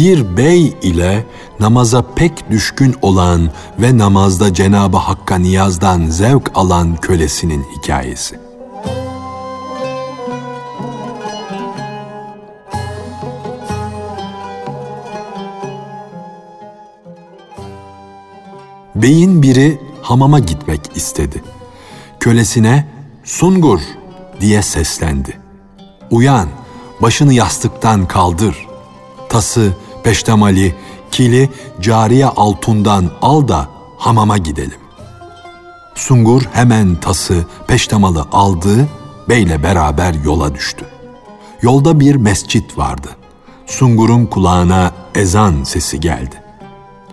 bir bey ile namaza pek düşkün olan ve namazda Cenabı Hakk'a niyazdan zevk alan kölesinin hikayesi. Beyin biri hamama gitmek istedi. Kölesine "Sungur" diye seslendi. "Uyan, başını yastıktan kaldır. Tası, peştemali, kili cariye altından al da hamama gidelim. Sungur hemen tası, peştemalı aldı, beyle beraber yola düştü. Yolda bir mescit vardı. Sungur'un kulağına ezan sesi geldi.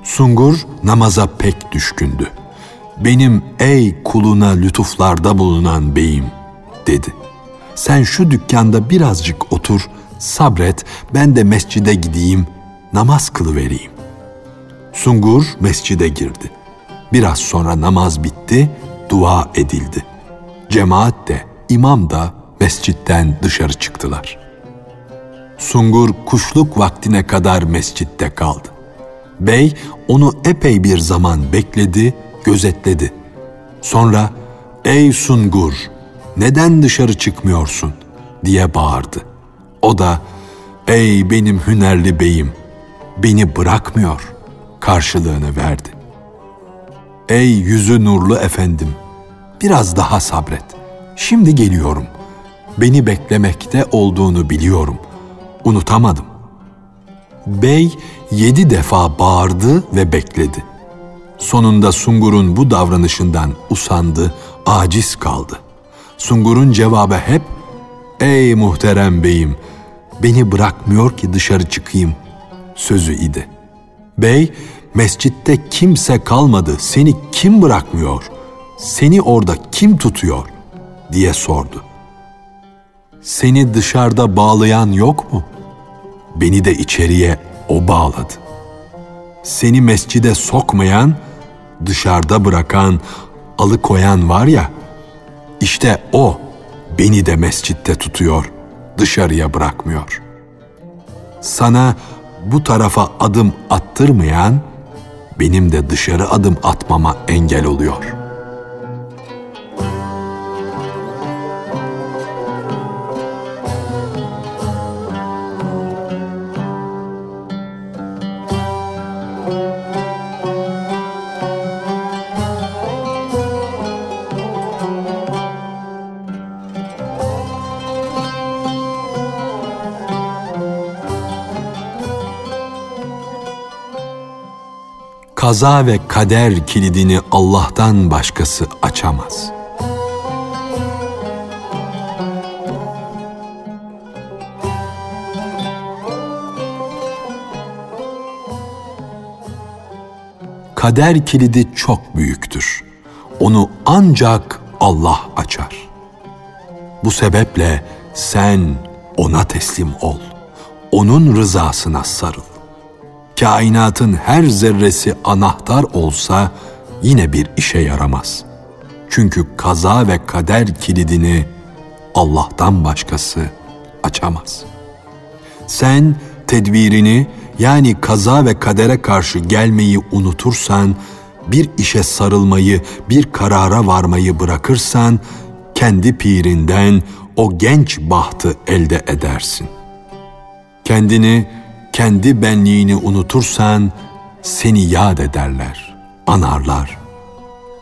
Sungur namaza pek düşkündü. Benim ey kuluna lütuflarda bulunan beyim dedi. Sen şu dükkanda birazcık otur, sabret, ben de mescide gideyim, namaz kılıvereyim. Sungur mescide girdi. Biraz sonra namaz bitti, dua edildi. Cemaat de, imam da mescitten dışarı çıktılar. Sungur kuşluk vaktine kadar mescitte kaldı. Bey onu epey bir zaman bekledi, gözetledi. Sonra "Ey Sungur, neden dışarı çıkmıyorsun?" diye bağırdı. O da "Ey benim hünerli beyim, beni bırakmıyor." karşılığını verdi. Ey yüzü nurlu efendim, biraz daha sabret. Şimdi geliyorum. Beni beklemekte olduğunu biliyorum. Unutamadım. Bey yedi defa bağırdı ve bekledi. Sonunda Sungur'un bu davranışından usandı, aciz kaldı. Sungur'un cevabı hep, ''Ey muhterem beyim, beni bırakmıyor ki dışarı çıkayım.'' Sözü idi. Bey, mescitte kimse kalmadı, seni kim bırakmıyor, seni orada kim tutuyor diye sordu. Seni dışarıda bağlayan yok mu?'' beni de içeriye o bağladı. Seni mescide sokmayan, dışarıda bırakan, alıkoyan var ya, işte o beni de mescitte tutuyor, dışarıya bırakmıyor. Sana bu tarafa adım attırmayan, benim de dışarı adım atmama engel oluyor.'' Kaza ve kader kilidini Allah'tan başkası açamaz. Kader kilidi çok büyüktür. Onu ancak Allah açar. Bu sebeple sen ona teslim ol. Onun rızasına sarıl kainatın her zerresi anahtar olsa yine bir işe yaramaz. Çünkü kaza ve kader kilidini Allah'tan başkası açamaz. Sen tedbirini yani kaza ve kadere karşı gelmeyi unutursan, bir işe sarılmayı, bir karara varmayı bırakırsan, kendi pirinden o genç bahtı elde edersin. Kendini kendi benliğini unutursan seni yad ederler, anarlar.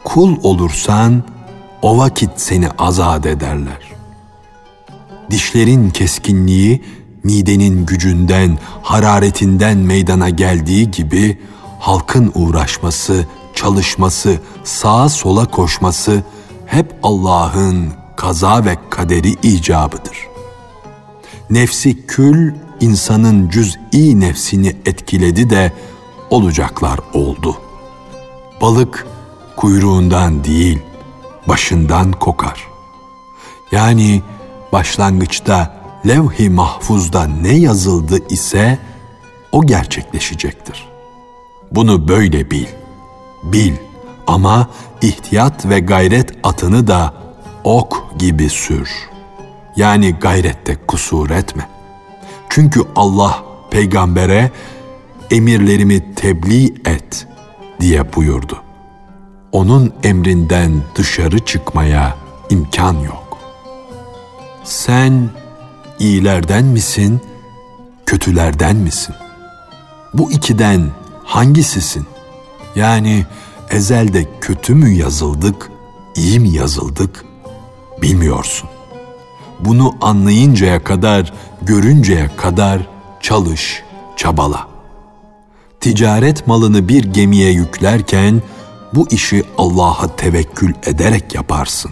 Kul olursan o vakit seni azat ederler. Dişlerin keskinliği midenin gücünden, hararetinden meydana geldiği gibi halkın uğraşması, çalışması, sağa sola koşması hep Allah'ın kaza ve kaderi icabıdır. Nefsi kül insanın cüz'i nefsini etkiledi de olacaklar oldu. Balık kuyruğundan değil, başından kokar. Yani başlangıçta levh-i mahfuzda ne yazıldı ise o gerçekleşecektir. Bunu böyle bil. Bil ama ihtiyat ve gayret atını da ok gibi sür. Yani gayrette kusur etme. Çünkü Allah peygambere emirlerimi tebliğ et diye buyurdu. Onun emrinden dışarı çıkmaya imkan yok. Sen iyilerden misin, kötülerden misin? Bu ikiden hangisisin? Yani ezelde kötü mü yazıldık, iyi mi yazıldık bilmiyorsun. Bunu anlayıncaya kadar, görünceye kadar çalış, çabala. Ticaret malını bir gemiye yüklerken bu işi Allah'a tevekkül ederek yaparsın.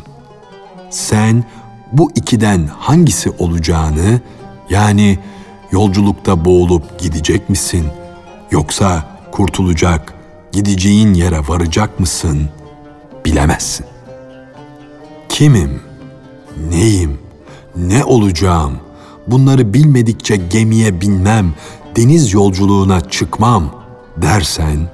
Sen bu ikiden hangisi olacağını yani yolculukta boğulup gidecek misin yoksa kurtulacak, gideceğin yere varacak mısın bilemezsin. Kimim? Neyim? Ne olacağım? Bunları bilmedikçe gemiye binmem, deniz yolculuğuna çıkmam dersen,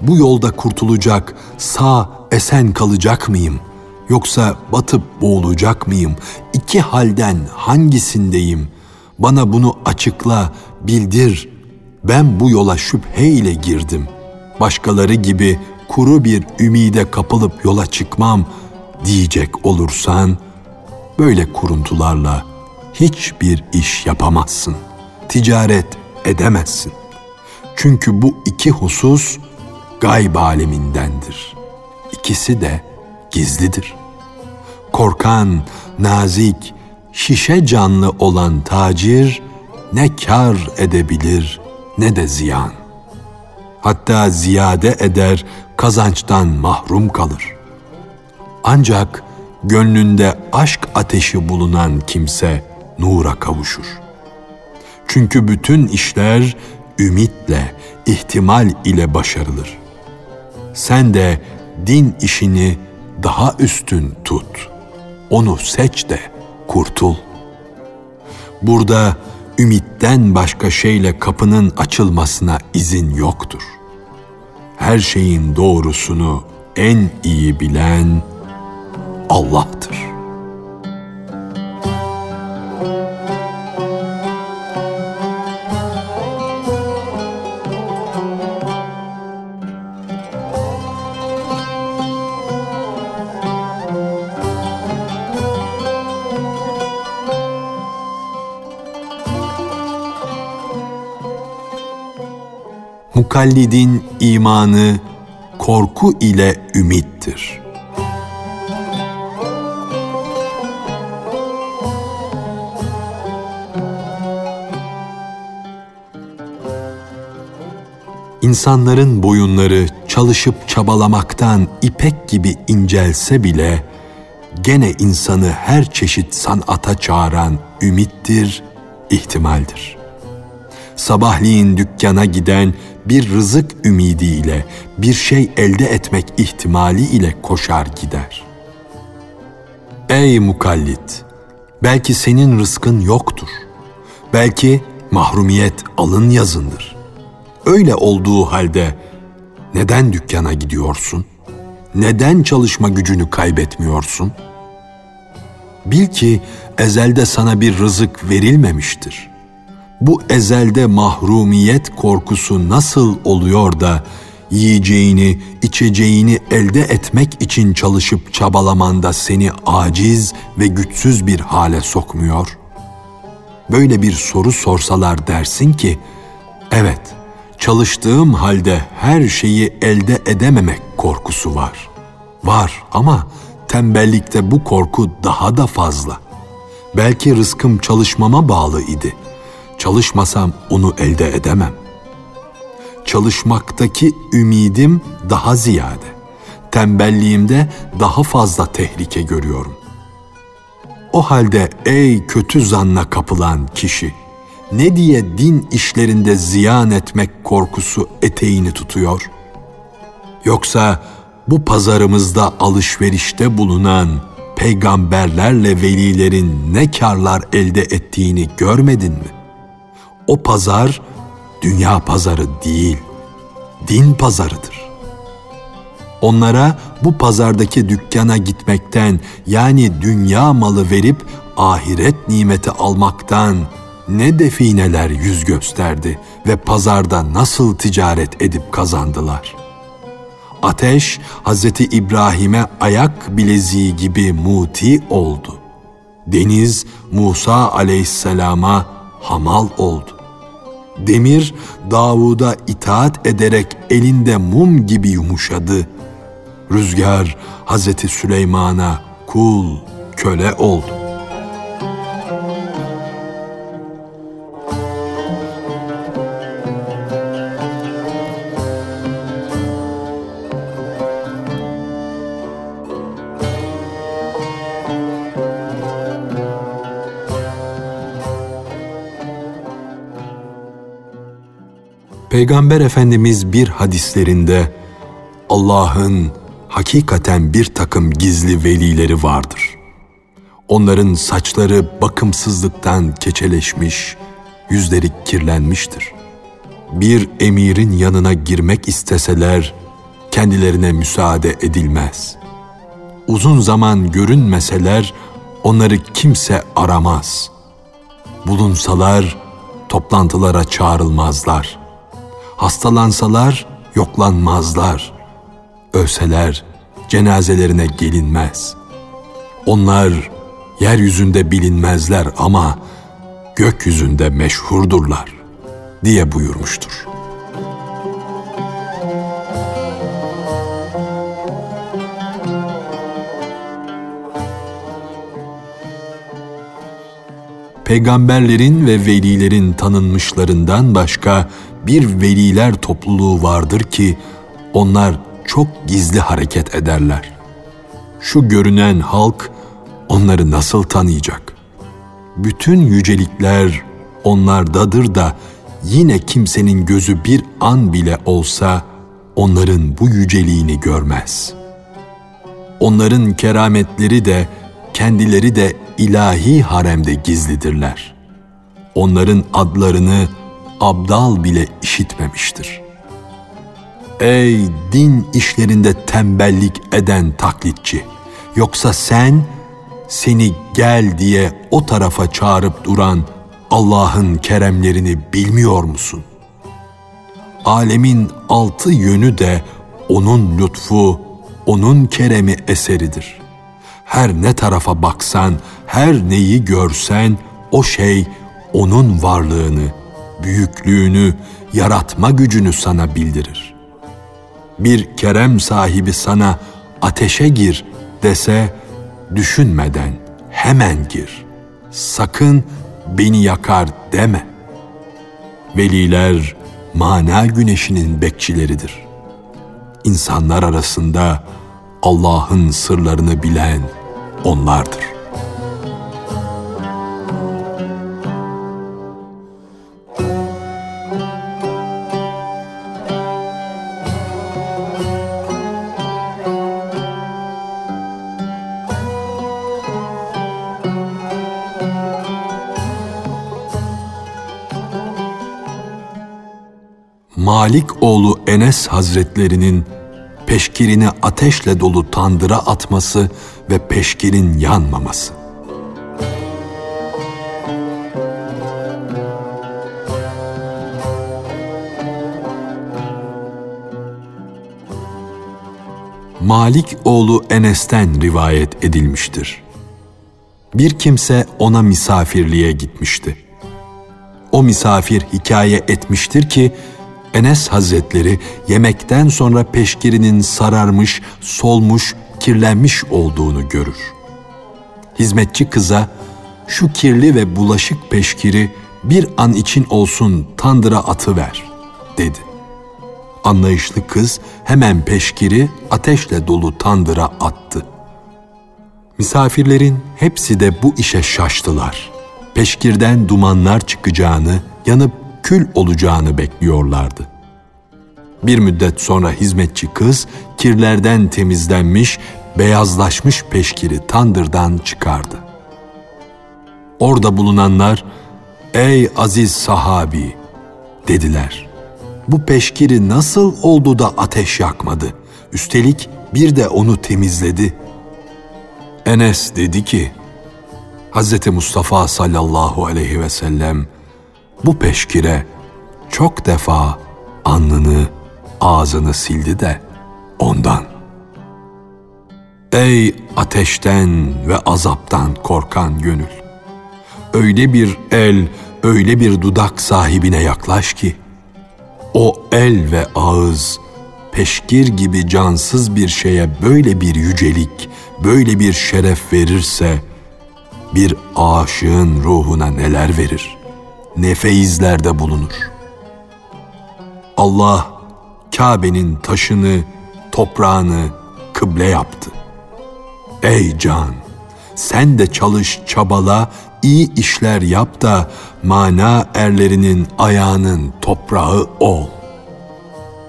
bu yolda kurtulacak, sağ esen kalacak mıyım? Yoksa batıp boğulacak mıyım? İki halden hangisindeyim? Bana bunu açıkla, bildir. Ben bu yola şüpheyle girdim. Başkaları gibi kuru bir ümide kapılıp yola çıkmam diyecek olursan, böyle kuruntularla hiçbir iş yapamazsın. Ticaret edemezsin. Çünkü bu iki husus gayb alemindendir. İkisi de gizlidir. Korkan, nazik, şişe canlı olan tacir ne kar edebilir ne de ziyan. Hatta ziyade eder, kazançtan mahrum kalır. Ancak gönlünde aşk ateşi bulunan kimse nura kavuşur. Çünkü bütün işler ümitle, ihtimal ile başarılır. Sen de din işini daha üstün tut. Onu seç de kurtul. Burada ümitten başka şeyle kapının açılmasına izin yoktur. Her şeyin doğrusunu en iyi bilen Allah'tır. Mukallidin imanı korku ile ümittir. İnsanların boyunları çalışıp çabalamaktan ipek gibi incelse bile gene insanı her çeşit sanata çağıran ümittir, ihtimaldir. Sabahleyin dükkana giden bir rızık ümidiyle bir şey elde etmek ihtimali ile koşar gider. Ey mukallit! Belki senin rızkın yoktur. Belki mahrumiyet alın yazındır. Öyle olduğu halde neden dükkana gidiyorsun? Neden çalışma gücünü kaybetmiyorsun? Bil ki ezelde sana bir rızık verilmemiştir bu ezelde mahrumiyet korkusu nasıl oluyor da yiyeceğini, içeceğini elde etmek için çalışıp çabalamanda seni aciz ve güçsüz bir hale sokmuyor? Böyle bir soru sorsalar dersin ki, evet, çalıştığım halde her şeyi elde edememek korkusu var. Var ama tembellikte bu korku daha da fazla. Belki rızkım çalışmama bağlı idi.'' Çalışmasam onu elde edemem. Çalışmaktaki ümidim daha ziyade. Tembelliğimde daha fazla tehlike görüyorum. O halde ey kötü zanna kapılan kişi, ne diye din işlerinde ziyan etmek korkusu eteğini tutuyor? Yoksa bu pazarımızda alışverişte bulunan peygamberlerle velilerin ne karlar elde ettiğini görmedin mi? O pazar dünya pazarı değil, din pazarıdır. Onlara bu pazardaki dükkana gitmekten yani dünya malı verip ahiret nimeti almaktan ne defineler yüz gösterdi ve pazarda nasıl ticaret edip kazandılar. Ateş Hazreti İbrahim'e ayak bileziği gibi muti oldu. Deniz Musa aleyhisselama hamal oldu. Demir Davud'a itaat ederek elinde mum gibi yumuşadı. Rüzgar Hazreti Süleyman'a kul, köle oldu. Peygamber Efendimiz bir hadislerinde Allah'ın hakikaten bir takım gizli velileri vardır. Onların saçları bakımsızlıktan keçeleşmiş, yüzleri kirlenmiştir. Bir emirin yanına girmek isteseler kendilerine müsaade edilmez. Uzun zaman görünmeseler onları kimse aramaz. Bulunsalar toplantılara çağrılmazlar. Hastalansalar yoklanmazlar. Ölseler cenazelerine gelinmez. Onlar yeryüzünde bilinmezler ama gökyüzünde meşhurdurlar diye buyurmuştur. Peygamberlerin ve velilerin tanınmışlarından başka bir veliler topluluğu vardır ki onlar çok gizli hareket ederler. Şu görünen halk onları nasıl tanıyacak? Bütün yücelikler onlardadır da yine kimsenin gözü bir an bile olsa onların bu yüceliğini görmez. Onların kerametleri de kendileri de ilahi haremde gizlidirler. Onların adlarını abdal bile işitmemiştir. Ey din işlerinde tembellik eden taklitçi! Yoksa sen seni gel diye o tarafa çağırıp duran Allah'ın keremlerini bilmiyor musun? Alemin altı yönü de onun lütfu, onun keremi eseridir. Her ne tarafa baksan, her neyi görsen o şey onun varlığını, büyüklüğünü, yaratma gücünü sana bildirir. Bir kerem sahibi sana ateşe gir dese düşünmeden hemen gir. Sakın beni yakar deme. Veliler mana güneşinin bekçileridir. İnsanlar arasında Allah'ın sırlarını bilen onlardır. Malik oğlu Enes Hazretlerinin peşkirini ateşle dolu tandıra atması ve peşkirin yanmaması. Malik oğlu Enes'ten rivayet edilmiştir. Bir kimse ona misafirliğe gitmişti. O misafir hikaye etmiştir ki Enes Hazretleri yemekten sonra peşkirinin sararmış, solmuş, kirlenmiş olduğunu görür. Hizmetçi kıza şu kirli ve bulaşık peşkiri bir an için olsun tandıra atıver dedi. Anlayışlı kız hemen peşkiri ateşle dolu tandıra attı. Misafirlerin hepsi de bu işe şaştılar. Peşkirden dumanlar çıkacağını, yanıp kül olacağını bekliyorlardı. Bir müddet sonra hizmetçi kız kirlerden temizlenmiş, beyazlaşmış peşkiri tandırdan çıkardı. Orada bulunanlar, ''Ey aziz sahabi!'' dediler. ''Bu peşkiri nasıl oldu da ateş yakmadı? Üstelik bir de onu temizledi.'' Enes dedi ki, Hz. Mustafa sallallahu aleyhi ve sellem bu peşkire çok defa alnını, ağzını sildi de ondan. Ey ateşten ve azaptan korkan gönül! Öyle bir el, öyle bir dudak sahibine yaklaş ki, o el ve ağız, peşkir gibi cansız bir şeye böyle bir yücelik, böyle bir şeref verirse, bir aşığın ruhuna neler verir, ne feyizlerde bulunur. Allah, Kabe'nin taşını, toprağını kıble yaptı. Ey can! Sen de çalış, çabala, iyi işler yap da mana erlerinin ayağının toprağı ol.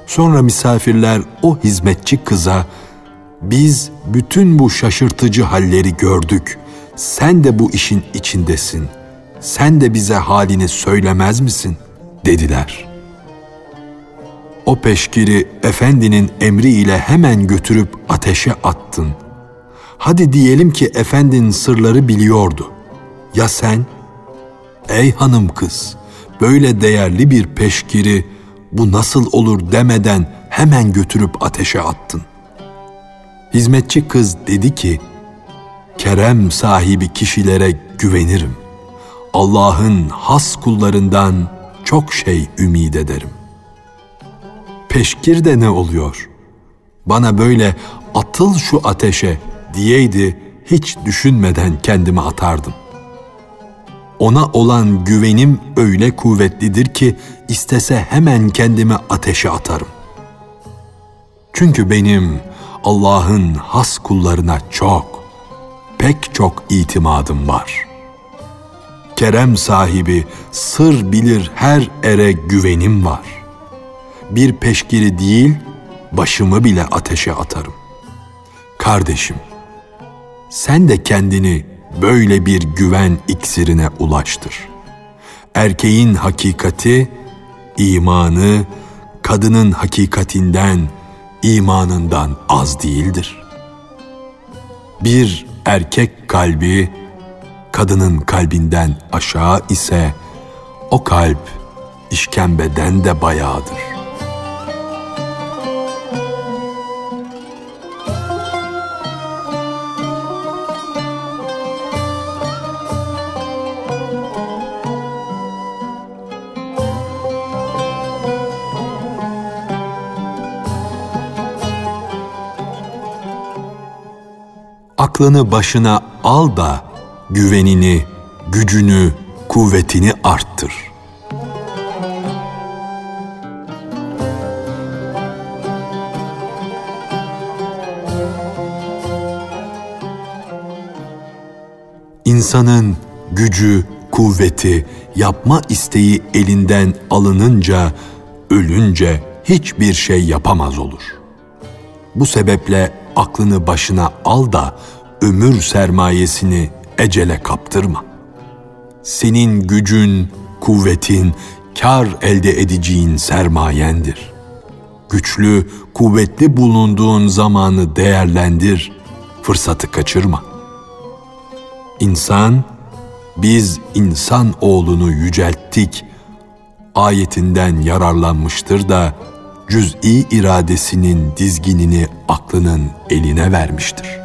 Sonra misafirler o hizmetçi kıza biz bütün bu şaşırtıcı halleri gördük. Sen de bu işin içindesin. Sen de bize halini söylemez misin?" dediler. O peşkiri efendinin emriyle hemen götürüp ateşe attın. Hadi diyelim ki efendinin sırları biliyordu. Ya sen? Ey hanım kız, böyle değerli bir peşkiri bu nasıl olur demeden hemen götürüp ateşe attın. Hizmetçi kız dedi ki, Kerem sahibi kişilere güvenirim. Allah'ın has kullarından çok şey ümid ederim. Peşkir de ne oluyor? Bana böyle atıl şu ateşe diyeydi hiç düşünmeden kendimi atardım. Ona olan güvenim öyle kuvvetlidir ki istese hemen kendimi ateşe atarım. Çünkü benim Allah'ın has kullarına çok, pek çok itimadım var. Kerem sahibi, sır bilir her ere güvenim var. Bir peşkiri değil, başımı bile ateşe atarım. Kardeşim, sen de kendini böyle bir güven iksirine ulaştır. Erkeğin hakikati, imanı, kadının hakikatinden, imanından az değildir. Bir erkek kalbi, kadının kalbinden aşağı ise, o kalp işkembeden de bayağıdır. aklını başına al da güvenini, gücünü, kuvvetini arttır. İnsanın gücü, kuvveti, yapma isteği elinden alınınca, ölünce hiçbir şey yapamaz olur. Bu sebeple aklını başına al da ömür sermayesini ecele kaptırma. Senin gücün, kuvvetin, kar elde edeceğin sermayendir. Güçlü, kuvvetli bulunduğun zamanı değerlendir, fırsatı kaçırma. İnsan, biz insan oğlunu yücelttik, ayetinden yararlanmıştır da, cüz'i iradesinin dizginini aklının eline vermiştir.